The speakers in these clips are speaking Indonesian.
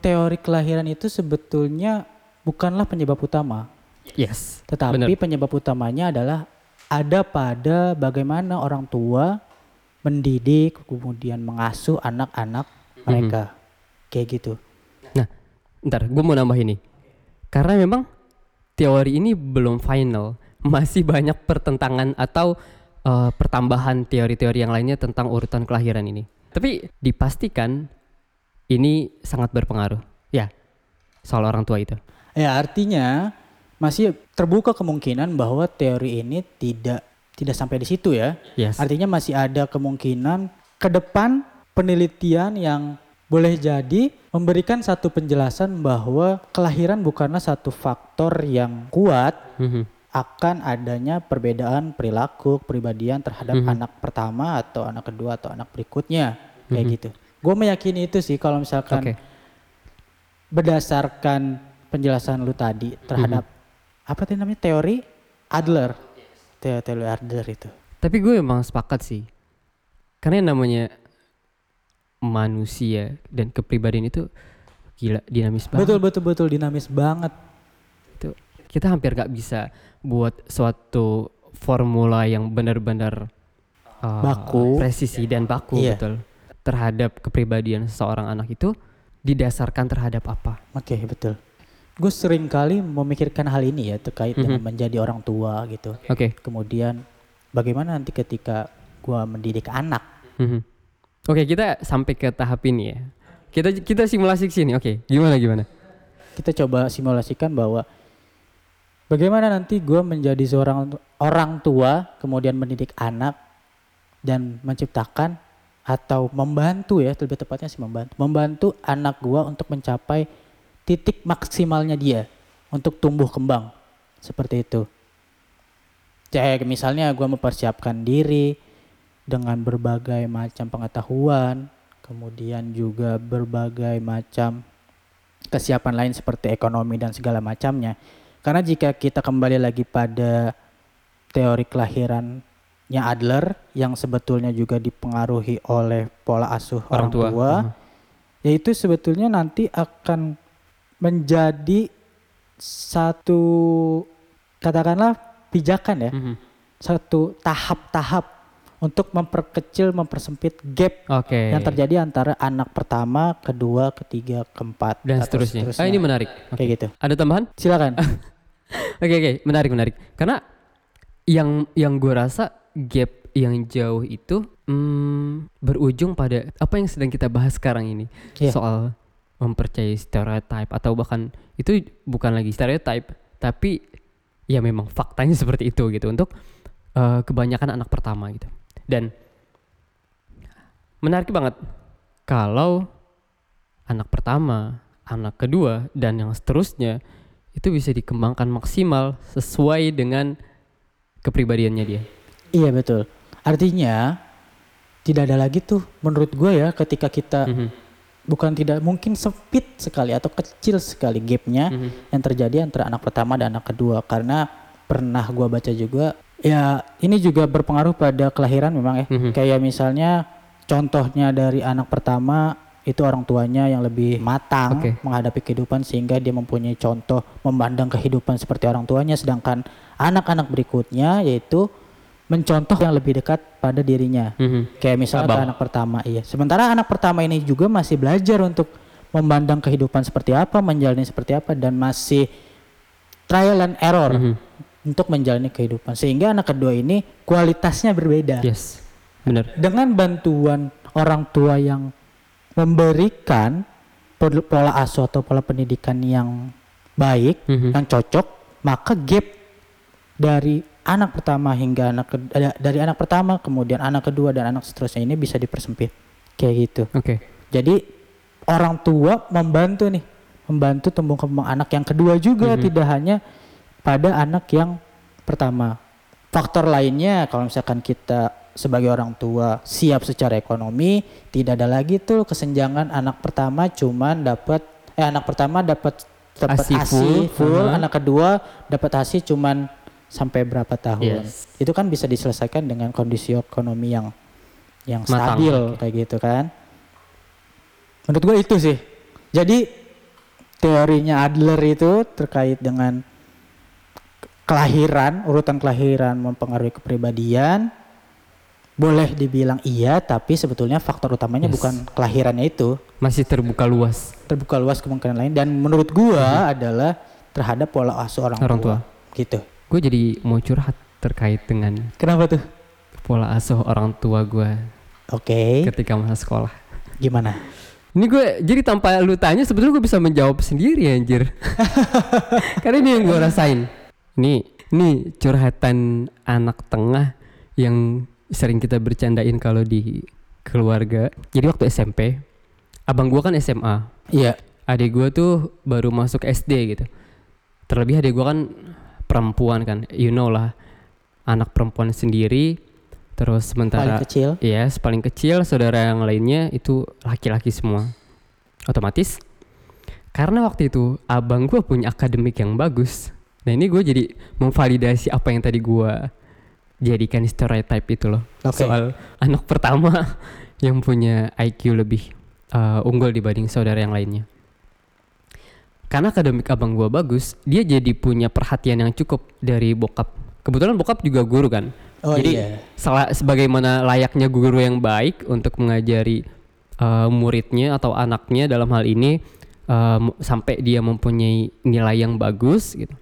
teori kelahiran itu sebetulnya bukanlah penyebab utama, Yes. tetapi Benar. penyebab utamanya adalah ada pada bagaimana orang tua mendidik kemudian mengasuh anak-anak Mhm. mereka. Kayak gitu. Nah, ntar gue mau nambah ini. Karena memang teori ini belum final, masih banyak pertentangan atau eh, pertambahan teori-teori yang lainnya tentang urutan kelahiran ini. Tapi dipastikan ini sangat berpengaruh. Ya, soal orang tua itu. Ya artinya masih terbuka kemungkinan bahwa teori ini tidak tidak sampai di situ ya. Yes. Artinya masih ada kemungkinan ke depan penelitian yang boleh jadi memberikan satu penjelasan bahwa kelahiran bukanlah satu faktor yang kuat Mhm. akan adanya perbedaan perilaku kepribadian terhadap Mhm. anak pertama atau anak kedua atau anak berikutnya kayak Mhm. gitu. Gue meyakini itu sih kalau misalkan Oke. berdasarkan penjelasan lu tadi terhadap Mhm. apa tadi namanya teori Adler, teori, teori Adler itu. Tapi gue emang sepakat sih. Karena yang namanya manusia dan kepribadian itu gila dinamis banget. Betul betul betul dinamis banget. Itu kita hampir gak bisa buat suatu formula yang benar-benar uh, Baku. presisi dan baku Iya. betul terhadap kepribadian seseorang anak itu didasarkan terhadap apa? Oke betul. Gue sering kali memikirkan hal ini ya terkait Mhm. dengan menjadi orang tua gitu. Oke. Kemudian bagaimana nanti ketika gue mendidik anak. Mhm. Oke, kita sampai ke tahap ini ya. Kita kita simulasi ke sini. Oke, gimana gimana? Kita coba simulasikan bahwa bagaimana nanti gue menjadi seorang orang tua kemudian mendidik anak dan menciptakan atau membantu ya lebih tepatnya sih membantu membantu anak gua untuk mencapai titik maksimalnya dia untuk tumbuh kembang seperti itu. Kayak misalnya gua mempersiapkan diri dengan berbagai macam pengetahuan, kemudian juga berbagai macam kesiapan lain seperti ekonomi dan segala macamnya. Karena jika kita kembali lagi pada teori kelahirannya Adler yang sebetulnya juga dipengaruhi oleh pola asuh orang, Orang tua. tua, Mhm. yaitu sebetulnya nanti akan menjadi satu katakanlah pijakan ya, Mhm. satu tahap-tahap untuk memperkecil, mempersempit gap Oke. yang terjadi antara anak pertama, kedua, ketiga, keempat dan atau seterusnya. Ah ini menarik. Oke. Kayak gitu. Ada tambahan? Silakan. Oke oke, menarik menarik. Karena yang yang gue rasa gap yang jauh itu hmm, berujung pada apa yang sedang kita bahas sekarang ini Iya. soal mempercayai stereotype atau bahkan itu bukan lagi stereotype tapi ya memang faktanya seperti itu gitu untuk eh, kebanyakan anak pertama gitu. Dan menarik banget kalau anak pertama, anak kedua dan yang seterusnya itu bisa dikembangkan maksimal sesuai dengan kepribadiannya dia. Iya betul. Artinya tidak ada lagi tuh menurut gue ya ketika kita Mhm, bukan tidak mungkin sempit sekali atau kecil sekali gapnya mhm. yang terjadi antara anak pertama dan anak kedua karena pernah gua baca juga ya ini juga berpengaruh pada kelahiran memang ya. Mhm. Kayak misalnya contohnya dari anak pertama itu orang tuanya yang lebih matang Oke. menghadapi kehidupan sehingga dia mempunyai contoh memandang kehidupan seperti orang tuanya sedangkan anak-anak berikutnya yaitu mencontoh yang lebih dekat pada dirinya. Mhm. Kayak misalnya Abang. anak pertama, iya. Sementara anak pertama ini juga masih belajar untuk memandang kehidupan seperti apa, menjalani seperti apa, dan masih trial and error Mhm. untuk menjalani kehidupan. Sehingga anak kedua ini kualitasnya berbeda. Yes, benar. Dengan bantuan orang tua yang memberikan pol- pola asuh atau pola pendidikan yang baik, Mhm. yang cocok, maka gap dari anak pertama hingga anak ke- dari anak pertama kemudian anak kedua dan anak seterusnya ini bisa dipersempit kayak gitu. Oke. Jadi orang tua membantu nih, membantu tumbuh kembang anak yang kedua juga Mhm. tidak hanya pada anak yang pertama. Faktor lainnya kalau misalkan kita sebagai orang tua siap secara ekonomi, tidak ada lagi tuh kesenjangan anak pertama cuman dapat eh anak pertama dapat dapat ASI full, full, aha. anak kedua dapat ASI cuman sampai berapa tahun. Yes. Itu kan bisa diselesaikan dengan kondisi ekonomi yang yang Matang, stabil kayak gitu kan. Menurut gue itu sih. Jadi teorinya Adler itu terkait dengan kelahiran, urutan kelahiran mempengaruhi kepribadian. Boleh dibilang iya, tapi sebetulnya faktor utamanya Yes. bukan kelahirannya itu. Masih terbuka luas Terbuka luas kemungkinan lain dan menurut gua adalah terhadap pola asuh orang, orang tua. Gitu. Gue jadi mau curhat terkait dengan Kenapa tuh? pola asuh orang tua gue Oke, ketika masa sekolah. gimana? Ini gue jadi tanpa lu tanya sebetulnya gue bisa menjawab sendiri anjir. Karena ini yang gue rasain. Ini ini curhatan anak tengah yang sering kita bercandain kalau di keluarga. Jadi waktu SMP, abang gue kan SMA. Iya. Adik gue tuh baru masuk SD gitu. Terlebih adik gue kan perempuan kan, you know lah. Anak perempuan sendiri, terus sementara Paling kecil. Iya, paling kecil saudara yang lainnya itu laki-laki semua. Otomatis karena waktu itu abang gue punya akademik yang bagus. Nah ini gue jadi memvalidasi apa yang tadi gue jadikan stereotype itu loh. Oke. Soal anak pertama yang punya IQ lebih uh, unggul dibanding saudara yang lainnya. Karena akademik abang gue bagus, dia jadi punya perhatian yang cukup dari bokap. Kebetulan bokap juga guru kan. Oh Jadi iya. salah sebagaimana layaknya guru yang baik untuk mengajari uh, muridnya atau anaknya dalam hal ini um, sampai dia mempunyai nilai yang bagus gitu.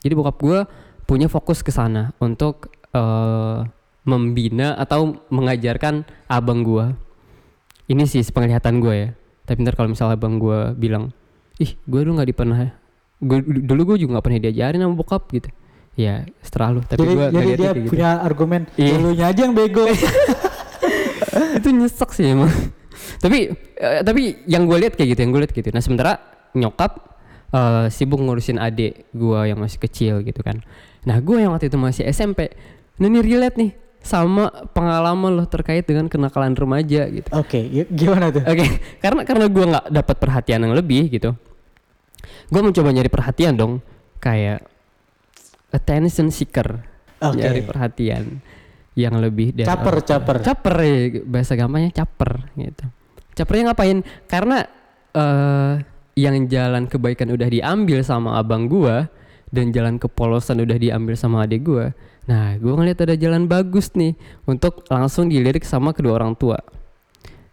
Jadi bokap gue punya fokus ke sana untuk uh, membina atau mengajarkan abang gue. Ini sih penglihatan gue ya. Tapi ntar kalau misalnya abang gue bilang, ih gue dulu nggak pernah, gue dulu gue juga nggak pernah diajarin sama bokap gitu. Ya setelah lu. Tapi gue jadi dia punya argumen Iya. dulunya aja yang bego. itu nyesek sih emang tapi eh, tapi yang gue lihat kayak gitu yang gue lihat gitu nah sementara nyokap eh, sibuk ngurusin adik gue yang masih kecil gitu kan nah gue yang waktu itu masih SMP nah ini relate nih sama pengalaman lo terkait dengan kenakalan remaja gitu Oke, gi- gimana tuh? Oke, karena karena gue nggak dapat perhatian yang lebih gitu, gue mencoba nyari perhatian dong, kayak attention seeker, Oke. nyari perhatian yang lebih dari Caper, orang caper. caper ya, bahasa gampangnya caper gitu. Capernya ngapain? Karena eh yang jalan kebaikan udah diambil sama abang gua dan jalan kepolosan udah diambil sama adik gua. Nah, gua ngeliat ada jalan bagus nih untuk langsung dilirik sama kedua orang tua.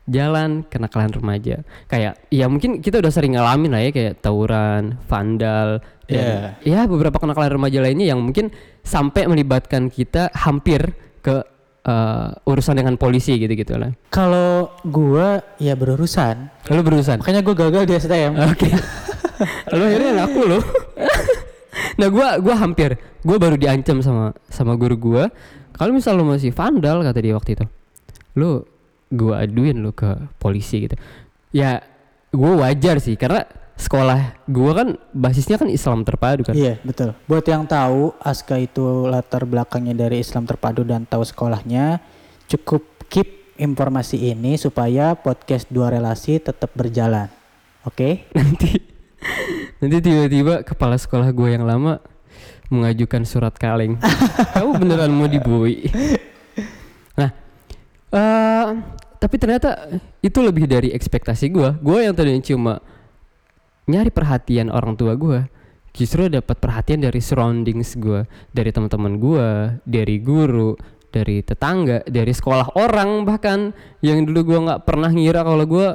Jalan kenakalan remaja. Kayak ya mungkin kita udah sering ngalamin lah ya kayak tawuran, vandal, dan ya beberapa kenakalan remaja lainnya yang mungkin sampai melibatkan kita hampir ke eh, urusan dengan polisi gitu-gitu lah. Kalau gua ya berurusan, Lalu berurusan. makanya gua gagal di STM. Oke. Lalu akhirnya ngaku lo. nah gua gua hampir gua baru diancam sama sama guru gua kalau misal lu masih vandal kata dia waktu itu lu gua aduin lu ke polisi gitu ya gua wajar sih karena sekolah gua kan basisnya kan Islam terpadu kan Iya betul. Buat yang tahu Aska itu latar belakangnya dari Islam terpadu dan tahu sekolahnya, cukup keep informasi ini supaya podcast dua relasi tetap berjalan. Oke? nanti nanti tiba-tiba kepala sekolah gue yang lama mengajukan surat kaleng kamu beneran mau dibui tapi ternyata itu lebih dari ekspektasi gue gue yang tadinya cuma nyari perhatian orang tua gue justru dapat perhatian dari surroundings gue dari teman-teman gue dari guru dari tetangga dari sekolah orang bahkan yang dulu gue nggak pernah ngira kalau gue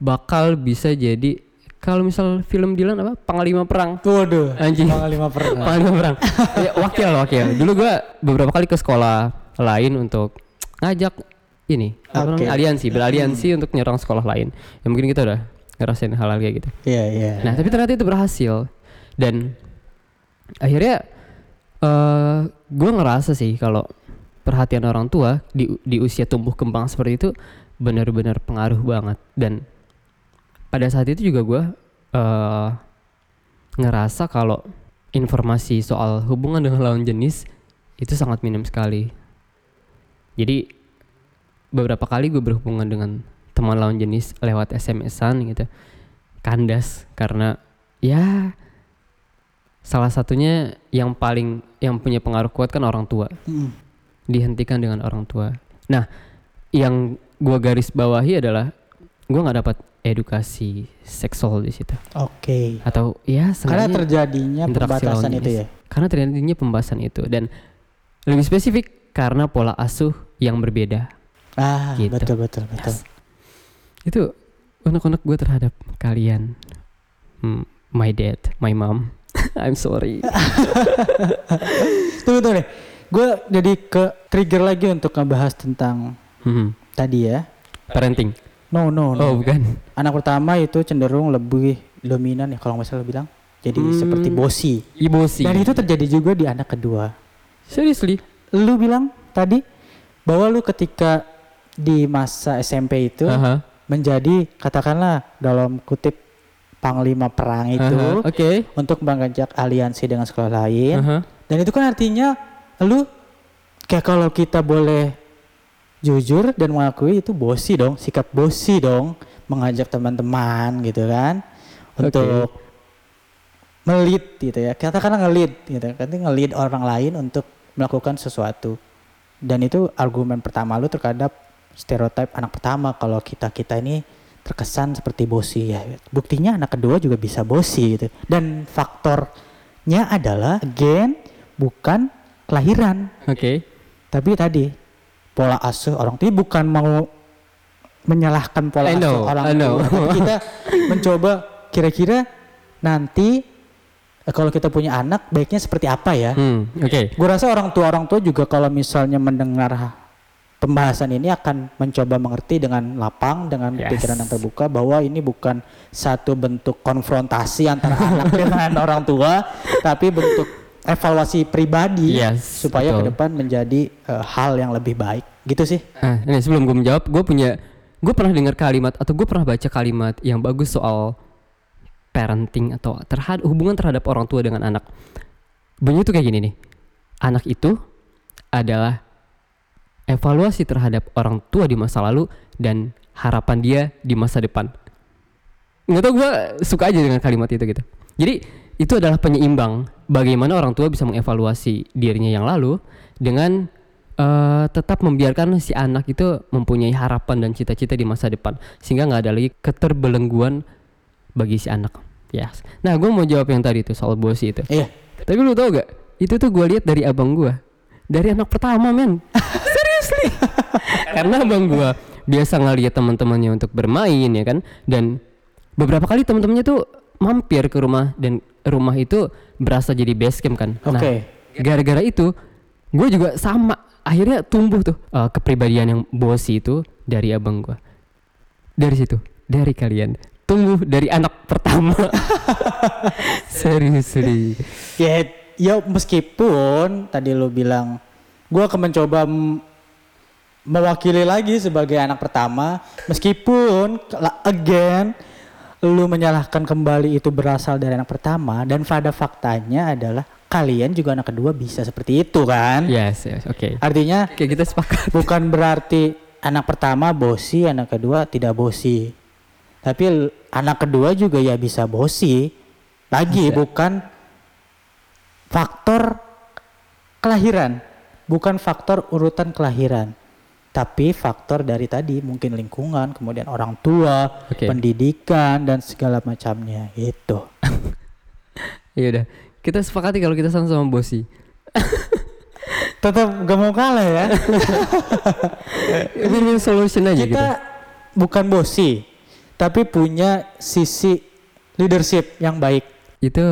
bakal bisa jadi kalau misal film Dylan apa Panglima Perang Waduh. Anjing. Panglima pernah. Panglima Perang ya, wakil wakil dulu gue beberapa kali ke sekolah lain untuk ngajak ini apa Oke. namanya aliansi beraliansi untuk nyerang sekolah lain ya mungkin kita udah ngerasain hal-hal kayak gitu Iya iya. Nah, tapi ternyata itu berhasil dan akhirnya eh gue ngerasa sih kalau perhatian orang tua di di usia tumbuh kembang seperti itu benar-benar pengaruh banget dan pada saat itu juga gue eh ngerasa kalau informasi soal hubungan dengan lawan jenis itu sangat minim sekali. Jadi beberapa kali gue berhubungan dengan teman lawan jenis lewat SMS-an gitu kandas karena ya salah satunya yang paling yang punya pengaruh kuat kan orang tua Mm. dihentikan dengan orang tua nah yang gua garis bawahi adalah gue nggak dapat edukasi seksual di situ Oke. atau ya Karena terjadinya pembatasan itu jenis. ya. karena terjadinya pembahasan itu dan lebih spesifik karena pola asuh yang berbeda Ah, Gitu. betul betul betul. Yes. itu unek-unek gue terhadap kalian Hmm, my dad my mom I'm sorry Tunggu tunggu deh. Gue jadi ke trigger lagi untuk ngebahas tentang Hmm, tadi ya. parenting No no no. oh bukan Anak pertama itu cenderung lebih dominan ya kalau nggak salah bilang. Jadi Hmm. seperti bosi. emosi Dan itu terjadi juga di anak kedua. seriously Lu bilang tadi bahwa lu ketika di masa SMP itu Aha, menjadi katakanlah dalam kutip panglima perang itu aha, oke untuk mengajak aliansi dengan sekolah lain. Aha. Dan itu kan artinya lu kayak kalau kita boleh jujur dan mengakui itu bosi dong, sikap bosi dong mengajak teman-teman gitu kan untuk ngelit gitu ya. Katakanlah ngelit gitu. Kan ngelit orang lain untuk melakukan sesuatu. Dan itu argumen pertama lu terhadap stereotip anak pertama kalau kita-kita ini terkesan seperti bosi ya. Buktinya anak kedua juga bisa bosi gitu. Dan faktornya adalah again bukan kelahiran, oke tapi tadi pola asuh orang tua bukan mau menyalahkan pola I know, asuh orang know. tua. Tapi kita mencoba kira-kira nanti eh, kalau kita punya anak baiknya seperti apa ya? Hmm, oke Gue rasa orang tua orang tua juga kalau misalnya mendengar pembahasan ini akan mencoba mengerti dengan lapang dengan Yes. pikiran yang terbuka bahwa ini bukan satu bentuk konfrontasi antara anak dengan orang tua, tapi bentuk evaluasi pribadi Yes, supaya ke depan menjadi eh, hal yang lebih baik. Gitu sih. Ah, ini sebelum gue menjawab, gue punya, gue pernah dengar kalimat atau gue pernah baca kalimat yang bagus soal parenting atau terhadap hubungan terhadap orang tua dengan anak. Bunyi itu kayak gini nih, anak itu adalah evaluasi terhadap orang tua di masa lalu dan harapan dia di masa depan. Nggak tau gue suka aja dengan kalimat itu gitu. Jadi itu adalah penyeimbang bagaimana orang tua bisa mengevaluasi dirinya yang lalu dengan eh, tetap membiarkan si anak itu mempunyai harapan dan cita-cita di masa depan sehingga nggak ada lagi keterbelengguan bagi si anak. Yes. Nah, gue mau jawab yang tadi tuh soal bosi itu. Iya. Tapi lu tau gak? Itu tuh gue lihat dari abang gue, dari anak pertama men. Seriously. Karena abang gue biasa ngeliat teman-temannya untuk bermain ya kan, dan beberapa kali teman-temannya tuh mampir ke rumah dan rumah itu berasa jadi base camp kan. Nah, Oke. gara-gara itu gue juga sama akhirnya tumbuh tuh eh, kepribadian yang bosi itu dari abang gue dari situ dari kalian tumbuh dari anak pertama serius serius Ya, ya meskipun tadi lu bilang gua akan mencoba mewakili lagi sebagai anak pertama. Meskipun again lu menyalahkan kembali itu berasal dari anak pertama dan pada faktanya adalah kalian juga anak kedua bisa seperti itu kan? Yes yes oke. Artinya oke kita sepakat. bukan berarti anak pertama bosi anak kedua tidak bosi. Tapi anak kedua juga ya bisa bosi. Lagi bukan faktor kelahiran bukan faktor urutan kelahiran tapi faktor dari tadi mungkin lingkungan kemudian orang tua Oke. pendidikan dan segala macamnya. Itu ya udah. Kita sepakati kalau kita sama-sama bosi. Tetap gak mau kalah ya? Win-win solution aja gitu. kita bukan bosi tapi punya sisi leadership yang baik. Itu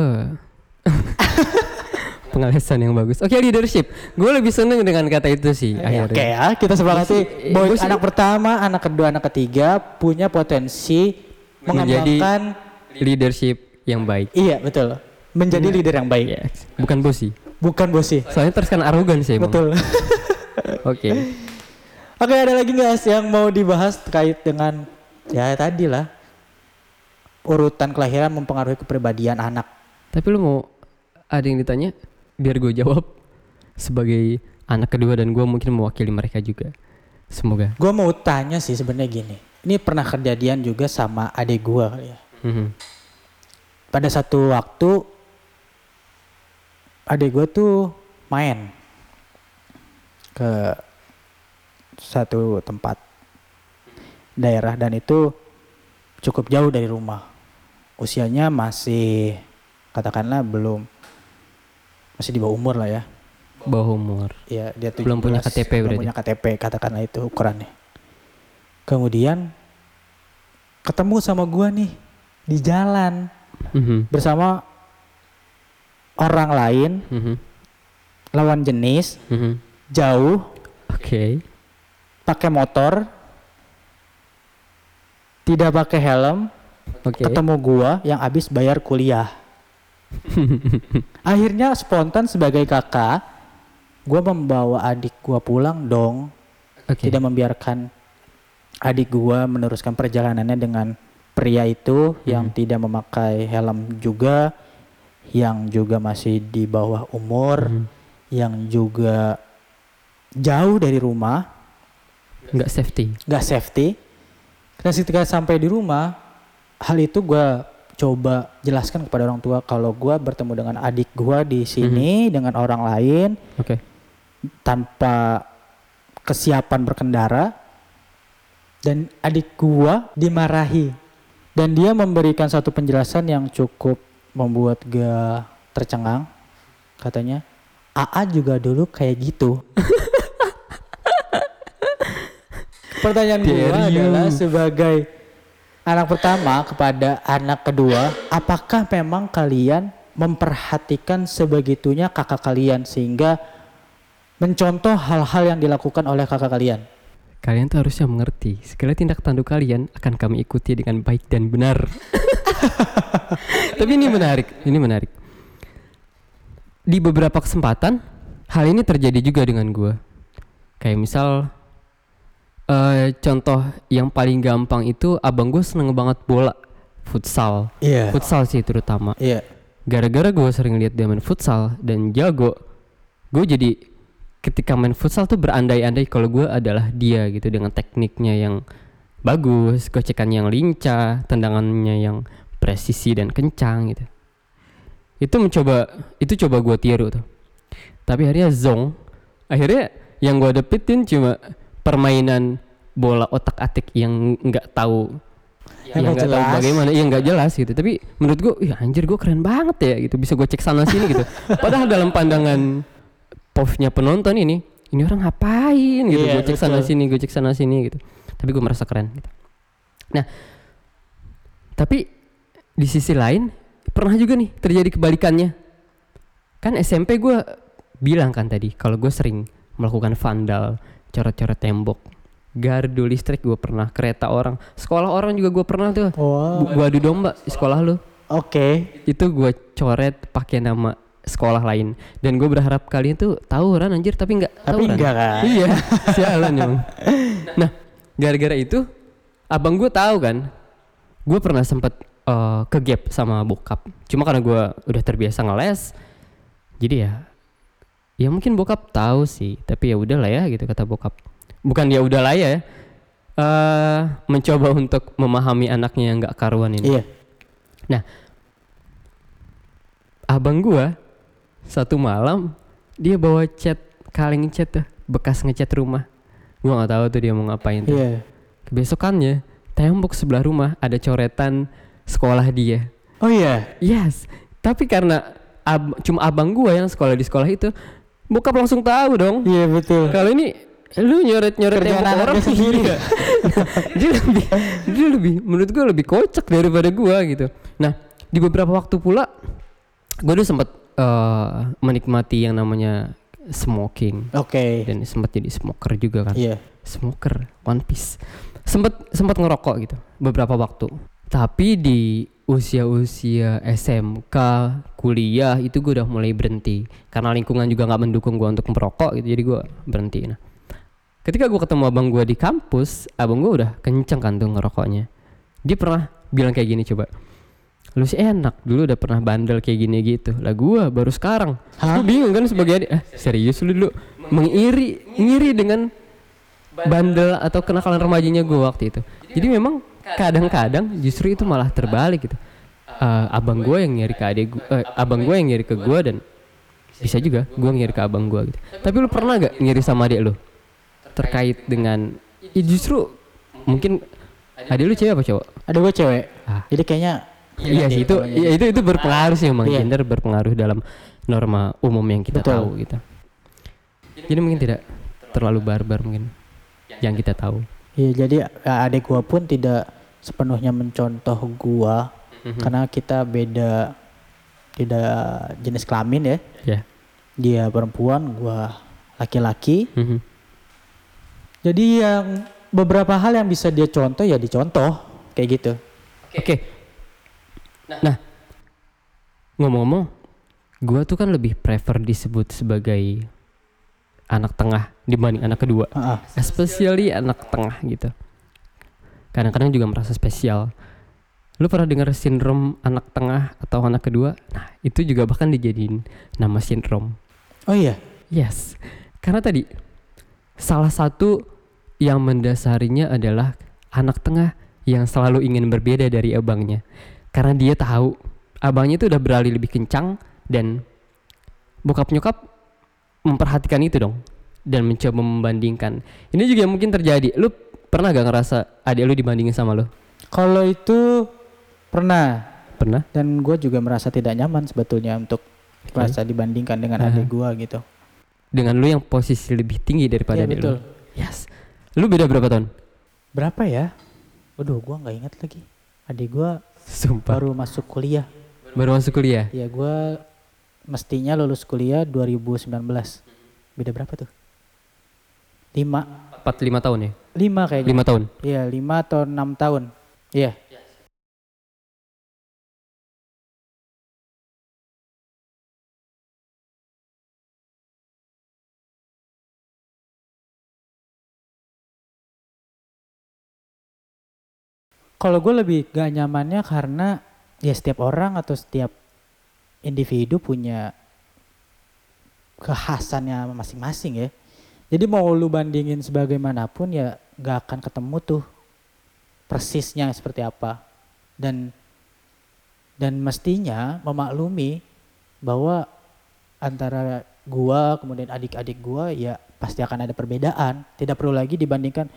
pengalasan yang bagus oke leadership gue lebih seneng dengan kata itu sih Ya, akhirnya Oke ya, kita sepakati Bosi- boy bosi- anak pertama, anak kedua, anak ketiga punya potensi Menjadi- mengembangkan leadership yang baik iya betul. Menjadi leader yang baik. Yes. bukan bosi Bukan bosi. soalnya terus kan arogan sih emang. Betul. oke Oke, ada lagi guys yang mau dibahas terkait dengan ya tadi lah urutan kelahiran mempengaruhi kepribadian anak. Tapi lu mau ada yang ditanya biar gue jawab sebagai anak kedua dan gue mungkin mewakili mereka juga. Semoga. Gua mau tanya sih sebenarnya gini. Ini pernah kejadian juga sama adik gua kali ya. Mhm. pada satu waktu adik gue tuh main ke satu tempat daerah dan itu cukup jauh dari rumah. Usianya masih katakanlah belum masih di bawah umur lah ya. bawah umur. Ya, dia Belum punya 17, KTP belum berarti? punya KTP katakanlah itu ukurannya. Kemudian ketemu sama gua nih di jalan. Mhm, bersama orang lain. Mhm, lawan jenis. Mhm. jauh. Oke. Pakai motor. Tidak pakai helm. Oke. Ketemu gua yang habis bayar kuliah akhirnya spontan sebagai kakak gua membawa adik gua pulang dong. Oke. Tidak membiarkan adik gua meneruskan perjalanannya dengan pria itu yang tidak memakai helm juga yang juga masih di bawah umur Mhm. yang juga jauh dari rumah. Nggak safety. Nggak safety. Dan ketika sampai di rumah hal itu gua coba jelaskan kepada orang tua kalau gua bertemu dengan adik gua di sini dengan orang lain oke. tanpa kesiapan berkendara dan adik gua dimarahi. Dan dia memberikan satu penjelasan yang cukup membuat gua tercengang katanya AA juga dulu kayak gitu. Pertanyaan you. adalah sebagai anak pertama kepada anak kedua apakah memang kalian memperhatikan sebegitunya kakak kalian sehingga mencontoh hal-hal yang dilakukan oleh kakak kalian. Kalian tuh harusnya mengerti, segala tindak tanduk kalian akan kami ikuti dengan baik dan benar. Tapi ini menarik, ini menarik. Di beberapa kesempatan, hal ini terjadi juga dengan gua. Kayak misal, eh contoh yang paling gampang itu abang gue seneng banget bola, futsal. Iya. Futsal sih terutama. Iya. Gara-gara gue sering lihat dia main futsal dan jago, gue jadi ketika main futsal tuh berandai-andai kalau gue adalah dia gitu dengan tekniknya yang bagus, gocekan yang lincah, tendangannya yang presisi dan kencang gitu. Itu mencoba, itu coba gue tiru tuh. Tapi akhirnya zong, akhirnya yang gue dapetin cuma permainan bola otak atik yang nggak tahu Yang yang nggak tahu bagaimana yang nggak jelas gitu. Tapi menurut gue ih anjir gue keren banget ya gitu. Bisa gue cek sana sini gitu. Padahal dalam pandangan povnya penonton ini ini orang ngapain? gitu. Iya, gue cek sana sini gue cek sana sini gitu. Tapi gue merasa keren gitu. Nah tapi di sisi lain pernah juga nih terjadi kebalikannya. Kan SMP gue bilang kan tadi kalau gue sering melakukan vandal coret-coret tembok gardu listrik gue pernah kereta orang sekolah orang juga gue pernah tuh Wow. gue adu domba di sekolah lu Oke. itu gue coret pakai nama sekolah lain dan gue berharap kalian tuh tawuran anjir tapi nggak Tapi tawuran. enggak kan? iya sialan emang nah gara-gara itu abang gue tahu kan gue pernah sempet eh, ke gap sama bokap cuma karena gue udah terbiasa ngeles jadi ya ya mungkin bokap tahu sih tapi ya udahlah ya gitu kata bokap bukan ya udahlah ya eh mencoba untuk memahami anaknya yang nggak karuan ini Iya. abang gua satu malam dia bawa cat kaleng cat tuh bekas ngecat rumah gua nggak tahu tuh dia mau ngapain tuh Iya. besokannya tembok sebelah rumah ada coretan sekolah dia Oh iya. yes tapi karena ab- cuma abang gua yang sekolah di sekolah itu bokap langsung tahu dong Iya betul. kalau ini lu nyoret nyoret Kerjaan tembok orang sendiri. iya. dia lebih dia lebih menurut gua lebih kocak daripada gua gitu nah di beberapa waktu pula gua dulu sempat eh, menikmati yang namanya smoking Oke. dan sempat jadi smoker juga kan Iya. smoker One Piece sempat sempat ngerokok gitu beberapa waktu tapi di usia-usia SMK kuliah itu gue udah mulai berhenti karena lingkungan juga nggak mendukung gue untuk merokok gitu jadi gue berhenti nah ketika gue ketemu abang gue di kampus abang gue udah kenceng kan tuh ngerokoknya. Dia pernah bilang kayak gini coba lu sih enak dulu udah pernah bandel kayak gini gitu. Lah gue baru sekarang. Hah? gue bingung kan sebagai adik. Eh serius lu dulu mengiri ngiri dengan bandel atau kenakalan remajanya gue waktu itu. Jadi memang kadang-kadang justru itu malah terbalik gitu. Eh, abang gue yang ngiri ke adik gue eh, abang gue yang ngiri ke gue dan bisa juga gue ngiri ke abang gue gitu. Tapi lu pernah gak ngiri sama adik lu terkait dengan ya justru mungkin Adik lu cewek apa cowok? Ada gue cewek. Ah. Jadi kayaknya Iya sih itu kalau iya, itu itu berpengaruh sih emang Iya. gender berpengaruh dalam norma umum yang kita Betul. tahu gitu. Jadi mungkin tidak terlalu barbar mungkin yang kita tahu. Iya jadi ya, adik gua pun tidak sepenuhnya mencontoh gua Mhm. karena kita beda tidak jenis kelamin ya. Ya. Dia perempuan, gua laki-laki. Mhm. Jadi yang beberapa hal yang bisa dia contoh ya dicontoh kayak gitu. Oke. Nah, ngomong-ngomong, gua tuh kan lebih prefer disebut sebagai anak tengah dibanding anak kedua. Heeh. Especially anak tengah gitu. Kadang-kadang juga merasa spesial. Lu pernah dengar sindrom anak tengah atau anak kedua? Nah, itu juga bahkan dijadiin nama sindrom. Oh iya. Yes. Karena tadi salah satu yang mendasarinya adalah anak tengah yang selalu ingin berbeda dari abangnya. Karena dia tahu abangnya itu udah beralih lebih kencang dan bokap nyokap memperhatikan itu dong dan mencoba membandingkan. Ini juga yang mungkin terjadi. Lu pernah gak ngerasa adik lu dibandingin sama lu? Kalau itu pernah Pernah? dan gue juga merasa tidak nyaman sebetulnya untuk merasa dibandingkan dengan Aha. adik gua gitu. Dengan lu yang posisi lebih tinggi daripada Iya adik betul. lu. Yes. Lu beda berapa tahun? Berapa ya? Waduh, gua nggak ingat lagi. Adik gua Sumpah. baru masuk kuliah. Baru masuk kuliah. Ya gua mestinya lulus kuliah 2019. Beda berapa tuh? 5 4 5 tahun ya? 5 kayaknya. 5 tahun. Iya, 5 atau 6 tahun. Iya. Kalau gue lebih gak nyamannya karena ya setiap orang atau setiap individu punya kekhasannya masing-masing ya. Jadi mau lu bandingin sebagaimanapun ya gak akan ketemu tuh persisnya seperti apa. Dan dan mestinya memaklumi bahwa antara gua kemudian adik-adik gua ya pasti akan ada perbedaan. Tidak perlu lagi dibandingkan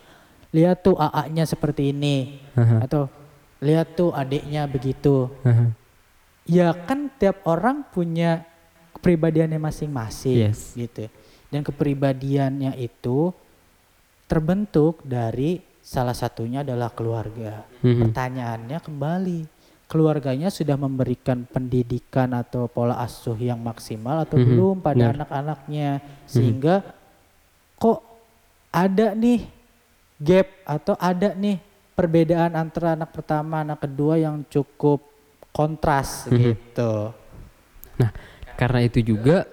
lihat tuh AA-nya seperti ini Aha, atau lihat tuh adiknya begitu. aha. Ya kan tiap orang punya kepribadiannya masing-masing Yes. gitu. Dan kepribadiannya itu terbentuk dari salah satunya adalah keluarga. Mhm. Pertanyaannya kembali, keluarganya sudah memberikan pendidikan atau pola asuh yang maksimal atau Mhm, belum pada benar. anak-anaknya sehingga kok ada nih gap atau ada nih perbedaan antara anak pertama anak kedua yang cukup kontras Mhm. gitu. Nah, karena itu juga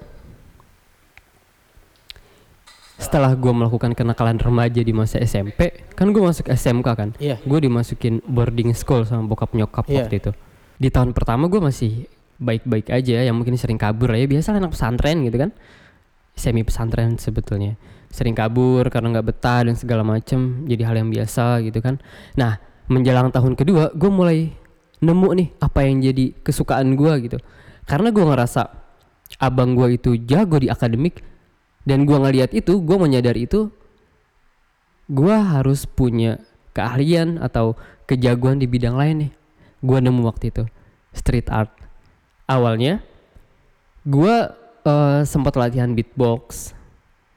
setelah gue melakukan kenakalan remaja di masa SMP, kan gue masuk SMK kan, Iya. gue dimasukin boarding school sama bokap nyokap Iya. waktu itu. Di tahun pertama gue masih baik-baik aja, yang mungkin sering kabur ya, biasa anak pesantren gitu kan, semi pesantren sebetulnya, sering kabur karena nggak betah dan segala macem, jadi hal yang biasa gitu kan. Nah, menjelang tahun kedua, gue mulai nemu nih apa yang jadi kesukaan gue gitu, karena gue ngerasa abang gue itu jago di akademik dan gue ngeliat itu gue menyadari itu gue harus punya keahlian atau kejagoan di bidang lain nih. Gue nemu waktu itu street art. Awalnya gue eh, sempat latihan beatbox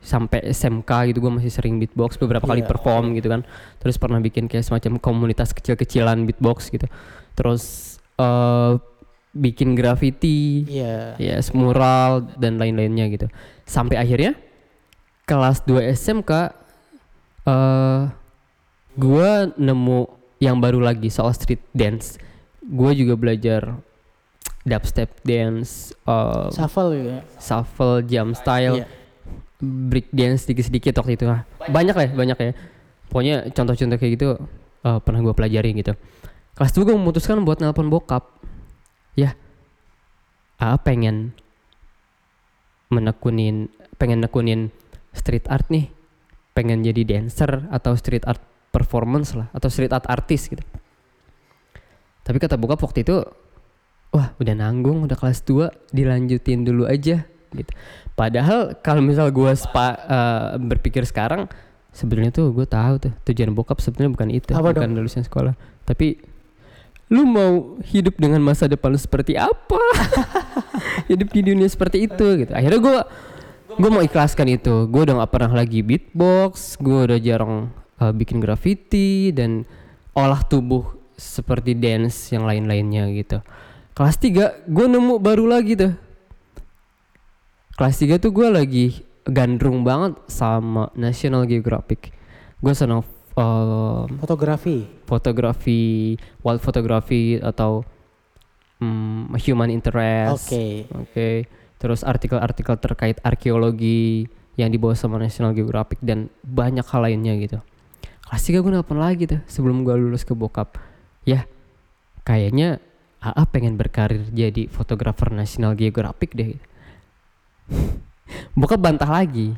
sampai SMK gitu gue masih sering beatbox beberapa kali Iya. perform gitu kan terus pernah bikin kayak semacam komunitas kecil-kecilan beatbox gitu terus eh, bikin graffiti ya mural dan lain-lainnya gitu sampai akhirnya kelas 2 SMK eh gua nemu yang baru lagi soal street dance gua juga belajar dubstep dance eh Shuffle ya. shuffle jam style Iya. Break dance sedikit-sedikit waktu itu. Lah banyak lah ya, banyak ya. Pokoknya contoh-contoh kayak gitu eh, pernah gua pelajari gitu. Kelas 2 gue memutuskan buat nelpon bokap. Ya ah pengen menekunin pengen nekunin street art nih. Pengen jadi dancer atau street art performance lah atau street art artis gitu. Tapi kata bokap waktu itu wah udah nanggung udah kelas 2 dilanjutin dulu aja gitu padahal kalau misal gue spa eh, berpikir sekarang sebenarnya tuh gue tahu tuh tujuan bokap sebenarnya bukan itu Apa bukan lulusan sekolah. Tapi lu mau hidup dengan masa depan lu seperti apa? Hidup di dunia seperti itu gitu. Akhirnya gue gue mau ikhlaskan itu. Gue udah gak pernah lagi beatbox gue udah jarang uh, bikin graffiti dan olah tubuh seperti dance yang lain-lainnya gitu. Kelas 3 gue nemu baru lagi tuh kelas 3 tuh gue lagi gandrung banget sama National Geographic gue senang uh, Fotografi. fotografi wild photography atau mm, human interest Oke. Oke. Terus artikel-artikel terkait arkeologi yang dibawa sama National Geographic dan banyak hal lainnya gitu. Kelas 3 gue nelfon lagi tuh sebelum gue lulus ke bokap. Ya, kayaknya AA pengen berkarir jadi fotografer National Geographic deh. bokap bantah lagi.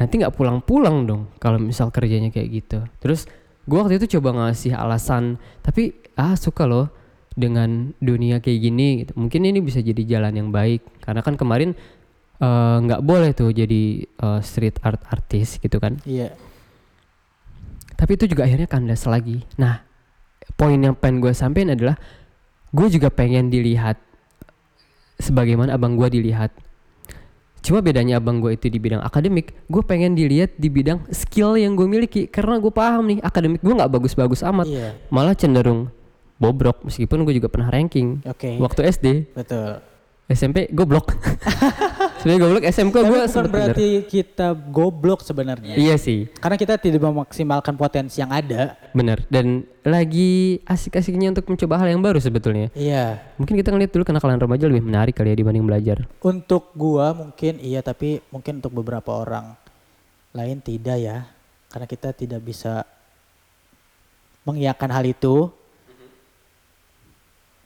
Nanti nggak pulang-pulang dong kalau misal kerjanya kayak gitu. Terus gue waktu itu coba ngasih alasan, tapi ah suka loh dengan dunia kayak gini gitu. Mungkin ini bisa jadi jalan yang baik karena kan kemarin eh, nggak boleh tuh jadi eh, street art artis gitu kan. Iya. Tapi itu juga akhirnya kandas lagi. Nah, poin yang pengen gue sampein adalah gue juga pengen dilihat sebagaimana abang gue dilihat. Cuma bedanya abang gue itu di bidang akademik, gue pengen dilihat di bidang skill yang gue miliki karena gue paham nih akademik gue nggak bagus-bagus amat, Iya. malah cenderung bobrok meskipun gue juga pernah ranking Oke. waktu SD Betul. SMP goblok sebenarnya goblok SMK gue bukan sempet bener. berarti kita goblok sebenarnya. iya sih Karena kita tidak memaksimalkan potensi yang ada. bener dan lagi asik-asiknya untuk mencoba hal yang baru sebetulnya Iya. mungkin kita ngeliat dulu kenakalan remaja lebih menarik kali ya dibanding belajar Untuk gua mungkin iya tapi mungkin untuk beberapa orang lain tidak ya. Karena kita tidak bisa mengiyakan hal itu.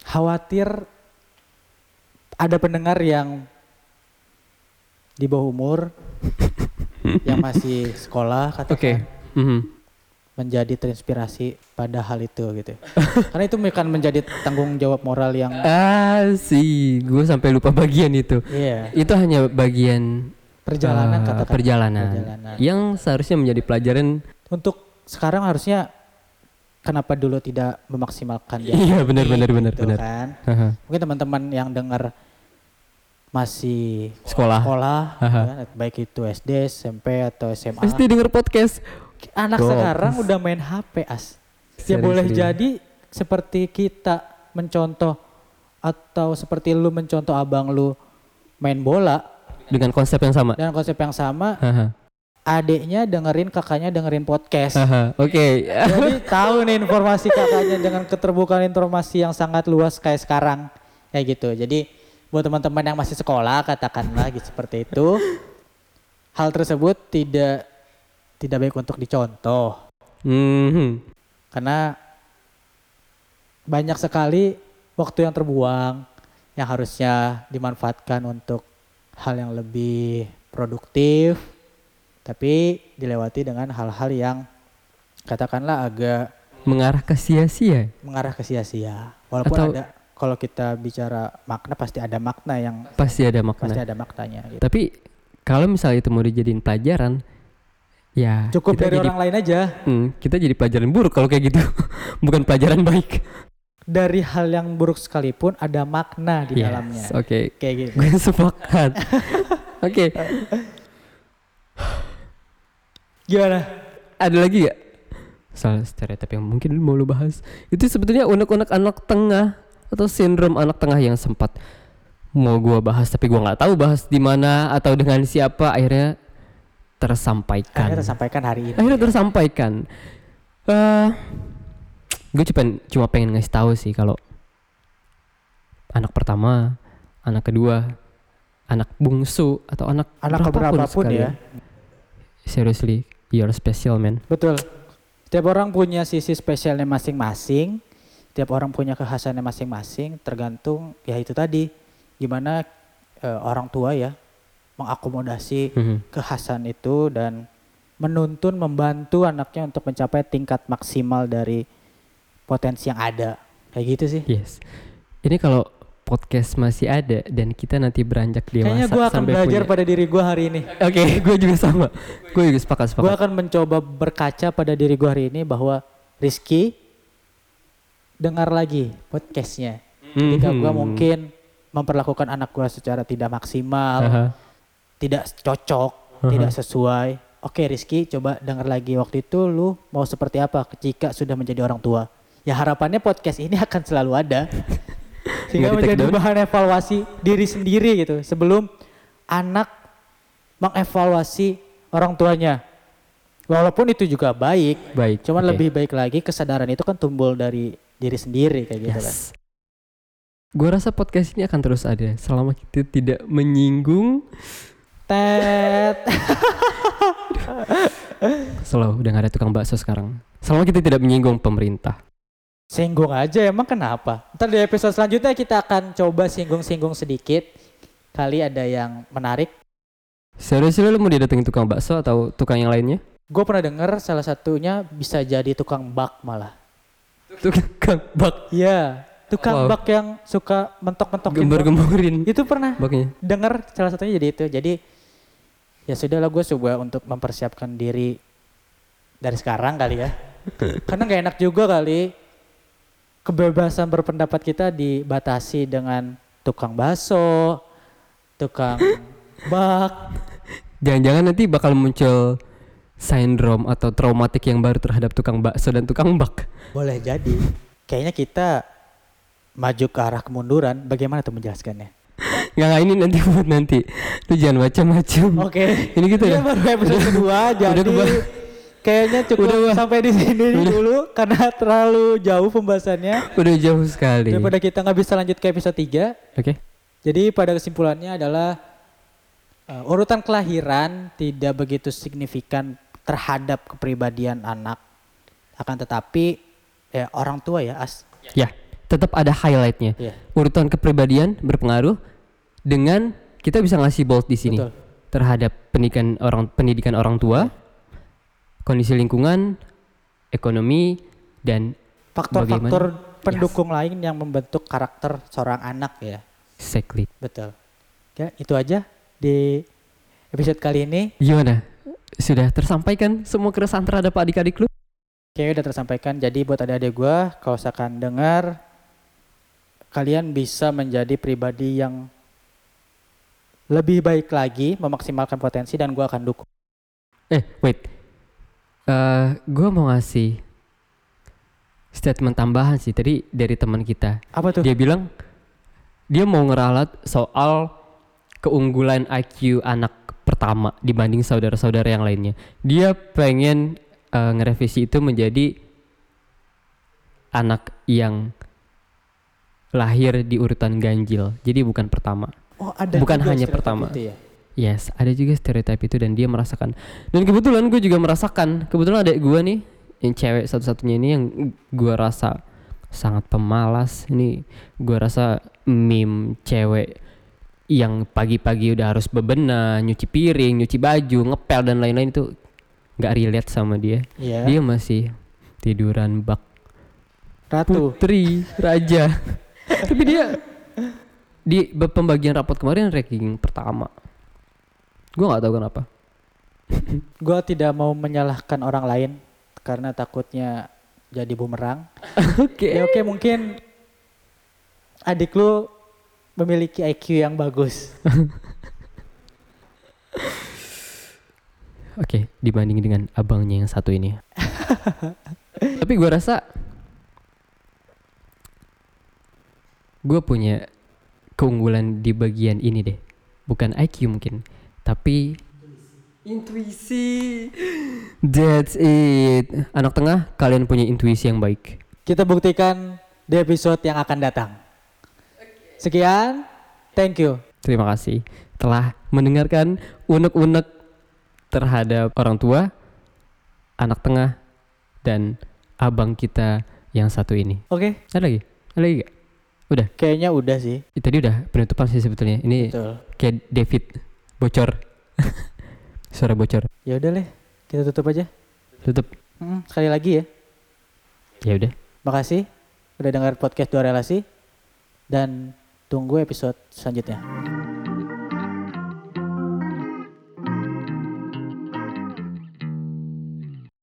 Khawatir ada pendengar yang di bawah umur yang masih sekolah oke katakan Mhm. menjadi terinspirasi pada hal itu gitu. Karena itu akan menjadi tanggung jawab moral yang ah sih gue sampai lupa bagian itu iya, itu hanya bagian perjalanan eh, katakan perjalanan perjalanan. yang seharusnya menjadi pelajaran Untuk sekarang harusnya kenapa dulu tidak memaksimalkan di Iya, benar, benar, benar, gitu benar. kan. Mungkin teman-teman yang dengar masih sekolah sekolah Haha. kan, baik itu SD, SMP atau SMA. pasti denger podcast Anak Goks. sekarang udah main HP as. Ya boleh jadi seperti kita mencontoh atau seperti lu mencontoh abang lu main bola dengan konsep yang sama dengan konsep yang sama, Haha. Adiknya dengerin kakaknya dengerin podcast. Oke Jadi tahu nih informasi kakaknya dengan keterbukaan informasi yang sangat luas kayak sekarang. Kayak gitu. Jadi buat teman-teman yang masih sekolah katakanlah gitu seperti itu. Hal tersebut tidak tidak baik untuk dicontoh Mhm. karena banyak sekali waktu yang terbuang yang harusnya dimanfaatkan untuk hal yang lebih produktif tapi dilewati dengan hal-hal yang katakanlah agak mengarah ke sia-sia mengarah ke sia-sia. Walaupun Atau- ada kalau kita bicara makna pasti ada makna yang pasti ada pasti makna ada maknanya gitu. tapi kalau misalnya itu mau dijadiin pelajaran ya Cukup dari jadi, orang lain aja. Hmm, kita jadi pelajaran buruk kalau kayak gitu bukan pelajaran baik Dari hal yang buruk sekalipun ada makna di Yes, dalamnya. oke Kayak gitu. gue sepakat oke Gimana? ada lagi gak soal stereotip yang mungkin mau lu bahas itu sebetulnya unek-unek anak tengah atau sindrom anak tengah yang sempat mau gua bahas tapi gua nggak tahu bahas di mana atau dengan siapa akhirnya tersampaikan Akhirnya tersampaikan hari ini. akhirnya tersampaikan eh gue cuma cuma pengen ngasih tahu sih kalau anak pertama anak kedua anak bungsu atau anak Anak berapapun keberapapun ya. seriously you're special man Betul. Setiap orang punya sisi spesialnya masing-masing. Setiap orang punya kekhasannya masing-masing. Tergantung ya itu tadi gimana eh, orang tua ya mengakomodasi Mhm. kekhasan itu dan menuntun membantu anaknya untuk mencapai tingkat maksimal dari potensi yang ada kayak gitu sih Yes. Ini kalau podcast masih ada dan kita nanti beranjak dewasa Kayaknya gue akan belajar punya- pada diri gue hari ini. Oke, gue juga sama. Gue juga sepakat Gue sepakat. akan mencoba berkaca pada diri gue hari ini bahwa Rizky dengar lagi podcastnya. Ketika gue Mhm. mungkin memperlakukan anak gue secara tidak maksimal, Aha. tidak cocok, Aha. tidak sesuai. Oke Rizky coba dengar lagi waktu itu lu mau seperti apa ketika sudah menjadi orang tua. Ya harapannya podcast ini akan selalu ada. Sehingga Nggak menjadi down? bahan evaluasi diri sendiri gitu. Sebelum anak mengevaluasi orang tuanya. Walaupun itu juga baik. Baik. Cuman oke. lebih baik lagi kesadaran itu kan timbul dari diri sendiri kayak gitu kan. Yes. Gue rasa podcast ini akan terus ada selama kita tidak menyinggung. Tet. Selalu udah gak ada tukang bakso sekarang. Selama kita tidak menyinggung pemerintah. Singgung aja emang kenapa? Ntar di episode selanjutnya kita akan coba singgung-singgung sedikit. Kali ada yang menarik. Serius lu mau didatengin tukang bakso atau tukang yang lainnya? Gue pernah denger salah satunya bisa jadi tukang bak malah. Tukang bak Iya, tukang Wow. bak yang suka mentok-mentokin. bak. gembor-gemborin Itu pernah baknya. denger salah satunya jadi itu. Jadi ya sudahlah gue coba untuk mempersiapkan diri dari sekarang kali ya. Karena nggak enak juga kali kebebasan berpendapat kita dibatasi dengan tukang bakso, tukang bak. Jangan-jangan nanti bakal muncul sindrom atau traumatik yang baru terhadap tukang bakso dan tukang bak. Boleh jadi. Kayaknya kita maju ke arah kemunduran. Bagaimana tuh menjelaskannya? Nggak, nggak, ini nanti buat nanti. Lu jangan macam-macam. Oke. Ini kita Ini udah- baru episode kedua, jadi kayaknya cukup Udah, sampai di sini dulu karena terlalu jauh pembahasannya. Udah jauh sekali. Oke. Daripada kita nggak bisa lanjut ke episode 3. Jadi pada kesimpulannya adalah uh, urutan kelahiran tidak begitu signifikan terhadap kepribadian anak. Akan tetapi ya orang tua ya as. Ya, tetap ada highlightnya. Ya, Urutan kepribadian berpengaruh dengan kita bisa ngasih bold di sini betul. terhadap pendidikan orang pendidikan orang tua, kondisi lingkungan, ekonomi dan Faktor-faktor pendukung lain yang membentuk karakter seorang anak ya. exactly. Betul. Ya, itu aja di episode kali ini. Gimana? Sudah tersampaikan semua keresahan terhadap adik-adik lu? Kayaknya udah tersampaikan. Jadi buat adik-adik gua, kalau misalkan dengar kalian bisa menjadi pribadi yang lebih baik lagi, memaksimalkan potensi dan gua akan dukung. Eh, wait. Eh, gua mau ngasih statement tambahan sih tadi dari teman kita. Apa tuh? Dia bilang dia mau ngeralat soal keunggulan IQ anak pertama dibanding saudara-saudara yang lainnya. Dia pengen eh, ngerevisi itu menjadi anak yang lahir di urutan ganjil. Jadi bukan pertama. Oh, ada Bukan hanya pertama. itu ya? Yes, ada juga stereotip itu dan dia merasakan. Dan kebetulan gue juga merasakan. Kebetulan ada gue nih, yang cewek satu-satunya ini yang gue rasa sangat pemalas. Ini gue rasa meme cewek yang pagi-pagi udah harus bebenah, nyuci piring, nyuci baju, ngepel dan lain-lain itu nggak relate sama dia. Iya. Dia masih tiduran bak Ratu. putri raja. Tapi dia di pembagian rapot kemarin ranking pertama. Gue nggak tahu kenapa. Gua tidak mau menyalahkan orang lain karena takutnya jadi bumerang. Oke. Ya oke mungkin adik lu memiliki IQ yang bagus. Oke, dibanding dengan abangnya yang satu ini. Tapi gue rasa gue punya keunggulan di bagian ini deh. Bukan IQ mungkin, tapi intuisi. That's it. Anak tengah, kalian punya intuisi yang baik. Kita buktikan di episode yang akan datang. Sekian, thank you. Terima kasih telah mendengarkan unek-unek terhadap orang tua, anak tengah, dan abang kita yang satu ini. Oke, Ada lagi? Ada lagi gak? Udah. kayaknya udah sih. Ih, Tadi udah penutupan sih sebetulnya. Ini Betul. kayak David bocor. Suara bocor. Ya udah leh, kita tutup aja. Tutup. Mm, sekali lagi ya. Ya udah. Makasih udah dengar podcast dua relasi dan Tunggu episode selanjutnya.